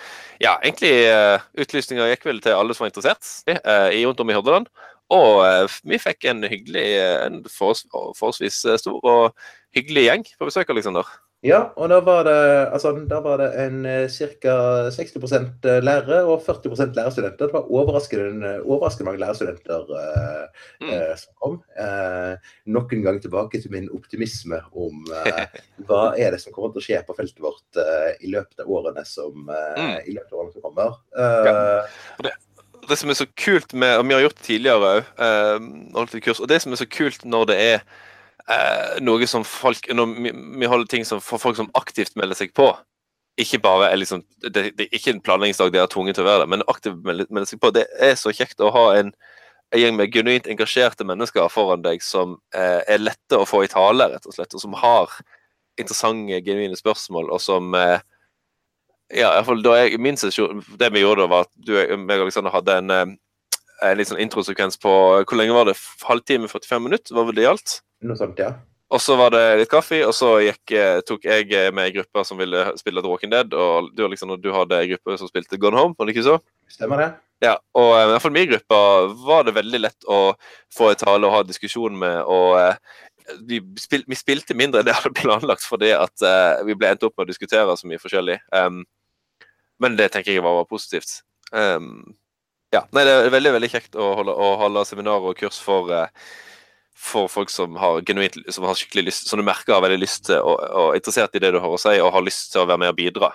ja, egentlig uh, utlysninga gikk vel til alle som var interessert i rundt om i Hordaland. Og vi fikk en hyggelig, en forholds, forholdsvis stor og hyggelig gjeng på besøk, Alexander. Ja, og da var det, altså, da var det en eh, ca. 60% lærere og 40 lærerstudenter. Det var overraskende, overraskende mange lærerstudenter eh, Mm. eh, som kom. Eh, nok en gang tilbake til min optimisme om eh, hva er det som kommer til å skje på feltet vårt eh, i løpet av årene som, eh, Mm. i løpet av årene som kommer. Eh, det som er så kult med Og vi har gjort det tidligere òg. Og det som er så kult når det er eh, noe som folk vi, vi holder ting som for folk som aktivt melder seg på. Ikke bare er liksom Det, det er ikke en planleggingsdag de er tvunget til å være det, men aktivt melder, melder seg på. Det er så kjekt å ha en, en gjeng med genuint engasjerte mennesker foran deg som eh, er lette å få i tale, rett og slett, og som har interessante, genuine spørsmål, og som eh, ja, i hvert fall da jeg, min sesjon, Det vi gjorde, da, var at du og Alexander hadde en, eh, en litt sånn introsekvens på Hvor lenge var det? Halvtime, 45 minutter? Var vel det gjaldt? Noe sånt, ja. Og så var det litt kaffe, og så gikk, eh, tok jeg eh, med ei gruppe som ville spille The Walking Dead, og du, Alexander, du hadde ei gruppe som spilte Gone Home, var det ikke så? Stemmer det? Ja, og eh, i hvert fall min gruppe var det veldig lett å få en tale og ha diskusjon med. og vi, spil, vi spilte mindre enn det jeg hadde planlagt fordi at uh, vi ble endt opp med å diskutere så mye forskjellig. Um, men det tenker jeg var, var positivt. Um, ja, nei, Det er veldig veldig kjekt å holde, å holde seminarer og kurs for, eh, for folk som har genuint som har skikkelig lyst, som du merker har veldig lyst til og, og er interessert i det du har å si, og har lyst til å være med og bidra.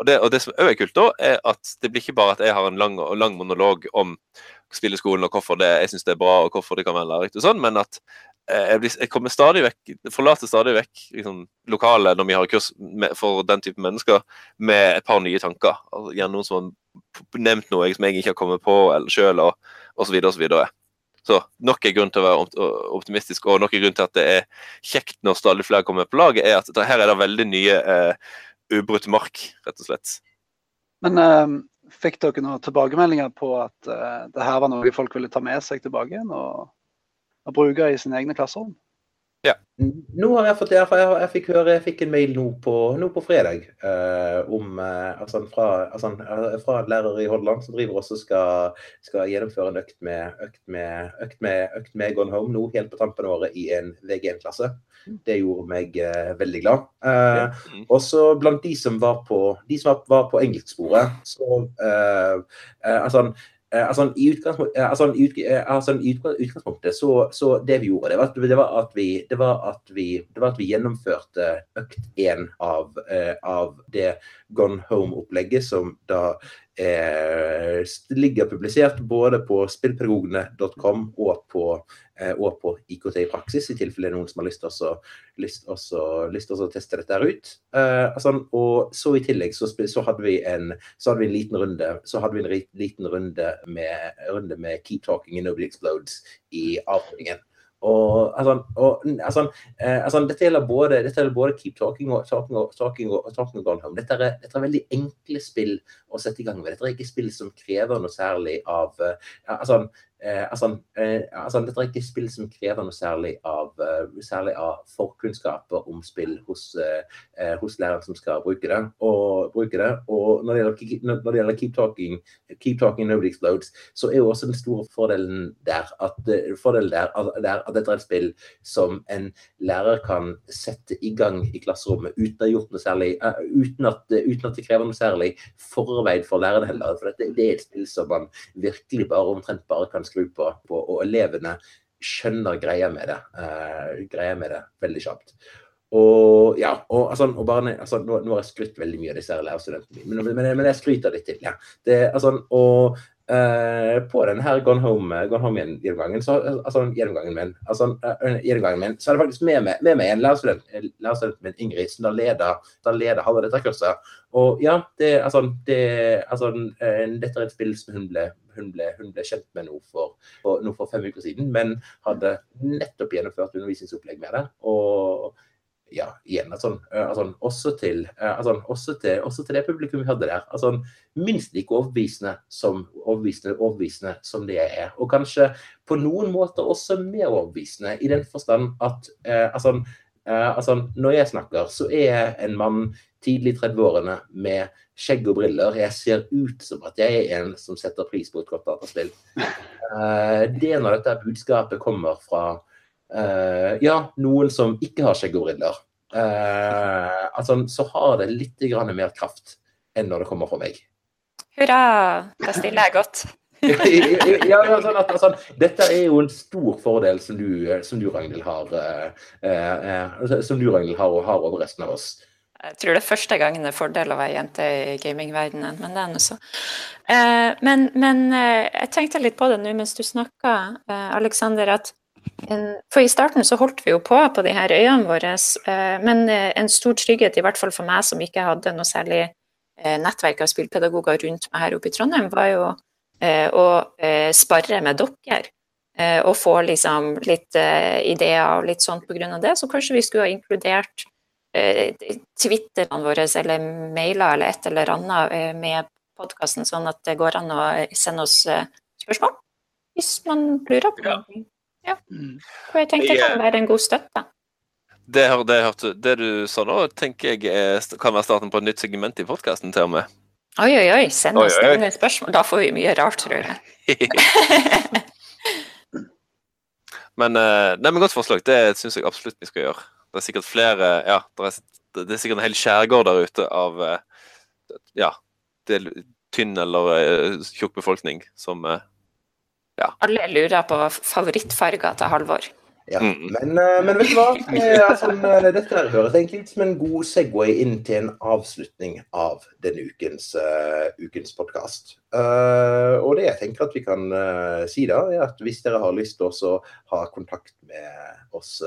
Og det, og det som òg er kult, da, er at det blir ikke bare at jeg har en lang, lang monolog om spilleskolen og hvorfor det, jeg syns det er bra, og hvorfor det kan være lærerikt, sånn, men at eh, jeg, blir, jeg kommer stadig vekk, forlater stadig vekk liksom, lokalet når vi har kurs med, for den type mennesker, med et par nye tanker. Altså, gjerne noen som har nevnt noe som jeg ikke har kommet på eller sjøl, og, og så videre og så. Så nok en grunn til å være optimistisk, og nok en grunn til at det er kjekt når stadig flere kommer på laget, er at her er det veldig nye eh, ubrutt mark, rett og slett. Men eh, fikk dere noen tilbakemeldinger på at eh, det her var noe folk ville ta med seg tilbake igjen og, og bruke i sine egne klasserom? Nå har jeg fått jeg, jeg, jeg fikk høre, jeg fikk en mail nå på, nå på fredag eh, om eh, altså, fra, altså, eh, fra en lærer i Hordaland som driver også skal, skal gjennomføre en økt med, økt med, økt med, økt med Gone Home nå helt på tampen av året i en VG1-klasse. Det gjorde meg eh, veldig glad. Eh, Mm. og blant de som var på, de som var, var på engelsksporet, så eh, eh, altså, altså, i utgangspunktet, eh, altså, eh, altså, utgangspunktet så, så det vi gjorde, det var, det var at vi, det var at vi, det var at vi gjennomførte økt én av, eh, av det Gone Home-opplegget som da eh, ligger publisert både på spillpedagogene.com og på, eh, og på IKT i praksis, i tilfelle noen som har lyst til å teste dette her ut. Eh, altså, og så i tillegg så, så, hadde vi en, så hadde vi en liten runde så hadde vi en liten runde med, runde med Keep Talking and Nobody Explodes i avslutningen. Og, altså, og, altså, eh, altså, dette, gjelder både, dette gjelder både Keep Talking og Talking og, talking og, talking og Gone Home. Dette er, dette er veldig enkle spill å sette i gang med. Dette er ikke spill som krever noe særlig av eh, altså, eh, altså, eh, altså, Dette er ikke spill som krever noe særlig av, eh, særlig av forkunnskaper om spill hos, eh, eh, hos læreren som skal bruke det. Og, bruke det. og når det gjelder, når det gjelder Keep Talking, Keep Talking Nobody Explodes, så er jo også den store fordelen der at, eh, fordelen der, at, der, at dette er et spill som en lærer kan sette i gang i klasserommet uten, å gjort noe særlig, uh, uten, at, uten at det krever noe særlig forarbeid for læreren heller. For dette, det er et spill som man virkelig bare omtrent bare kan skru på, på og elevene skjønner greia med det. uh, greia med det veldig kjapt. og ja, og, altså, og bare, altså, nå, nå, har jeg skrytt veldig mye av disse lærerstudentene mine, men, men, men, jeg skryter litt til. ja. Det, altså, og uh, på denne Gone Home, Gone Home gjennomgangen, så, altså, gjennomgangen min, altså, uh, min, så er det faktisk med meg, med meg en lærerstudent, lærerstudent min, Ingrid, som da leder, da leder halve dette kurset. Og ja, det, altså, det, altså, uh, dette er et spill som hun ble, hun ble, hun ble kjent med nå for, for, for, fem uker siden, men hadde nettopp gjennomført undervisningsopplegg med det. og ja, igjen, altså, altså, også, til, altså, også, til, også, til, det publikum vi hadde der. Altså, minst like overbevisende som, overbevisende, overbevisende som det jeg er. Og kanskje på noen måter også mer overbevisende, i den forstand at eh, altså, eh, altså, når jeg snakker, så er jeg en mann tidlig i 30-årene med skjegg og briller. Jeg ser ut som at jeg er en som setter pris på et godt dataspill. Eh, det er når dette budskapet kommer fra Uh, ja, noen som ikke har skjegg og briller, uh, altså, så har det litt mer kraft enn når det kommer fra meg. Hurra, da stiller jeg godt. ja, sånn at, sånn, dette er jo en stor fordel som du, som du Ragnhild, har, uh, som du, Ragnhild har, har over resten av oss. Jeg tror det er første gangen det er fordel å være jente i gamingverdenen, men det er nå så. Eh, men, men eh, jeg tenkte litt på det nå mens du snakka, eh, Aleksander, at for i starten så holdt vi jo på på de her øyene våre, men en stor trygghet, i hvert fall for meg som ikke hadde noe særlig nettverk av spillpedagoger rundt meg her oppe i Trondheim, var jo å spare med dere. Og få liksom litt ideer og litt sånt av det. Så kanskje vi skulle ha inkludert Twitterne våre eller mailer eller et eller annet med podkasten, sånn at det går an å sende oss spørsmål hvis man lurer på noe. Ja. Mm. Og jeg tenkte det kan være en god støtte. Det, det, det, du sa nå, tenker jeg er, kan være starten på et nytt segment i podkasten, til og med. Oi, oi, oi. Send oss oi, oi. spørsmål. Da får vi mye rart, tror jeg. men, eh, nei, men godt forslag. Det syns jeg absolutt vi skal gjøre. Det er sikkert flere Ja, det er, det er sikkert en hel skjærgård der ute av ja, ja, tynn eller eh, tjukk befolkning som ja. Alle lurer på favorittfarger til Halvor. Ja, mm. men, eh, men, vet du hva? Altså, dette høres egentlig ut som en god Segway inn til en avslutning av denne ukens, uh, ukens podkast. Uh, og det jeg tenker at vi kan uh, si da, er at hvis dere har lyst til å ha kontakt med oss,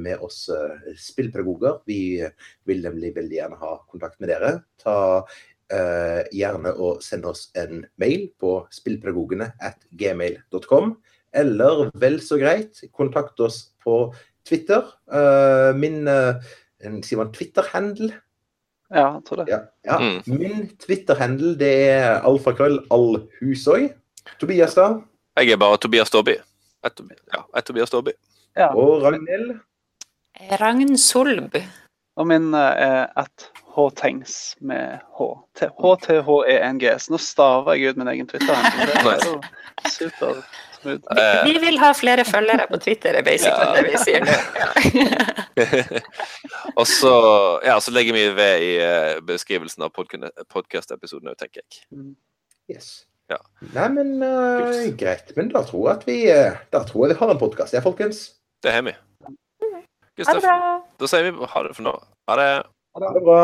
med oss spillpedagoger, vi vil nemlig veldig gjerne ha kontakt med dere, ta eh, gjerne og send oss en mail på spillpedagogene at gmail.com. Eller vel så greit, kontakt oss på Twitter. Eh, min eh, sier man Twitter-handel? Ja, jeg tror det. Ja, ja. Mm. Min Twitter-handel det er alfakrøll allhusøy. Tobias, da? Jeg er bare Tobias Dobby. Ja, jeg er Tobias Dobby. Ja. Og Ragnhild? Ragn Solb. Og min er at H-Tengs med H. H-T-H-E-N-G. Så nå staver jeg ut min egen Twitter. Det er jo super smooth. Vi vil ha flere følgere på Twitter, er basically ja. det vi sier nå. Ja. og så, ja, så legger vi ved i eh, beskrivelsen av podkast-episoden òg, tenker jeg. Mm. Yes. Ja. Nei, men uh, greit. Men da tror jeg at vi, da tror jeg vi har en podkast, ja, folkens. Det har vi. Gustav, da sier vi ha det for nå. Ha det. Ha det bra.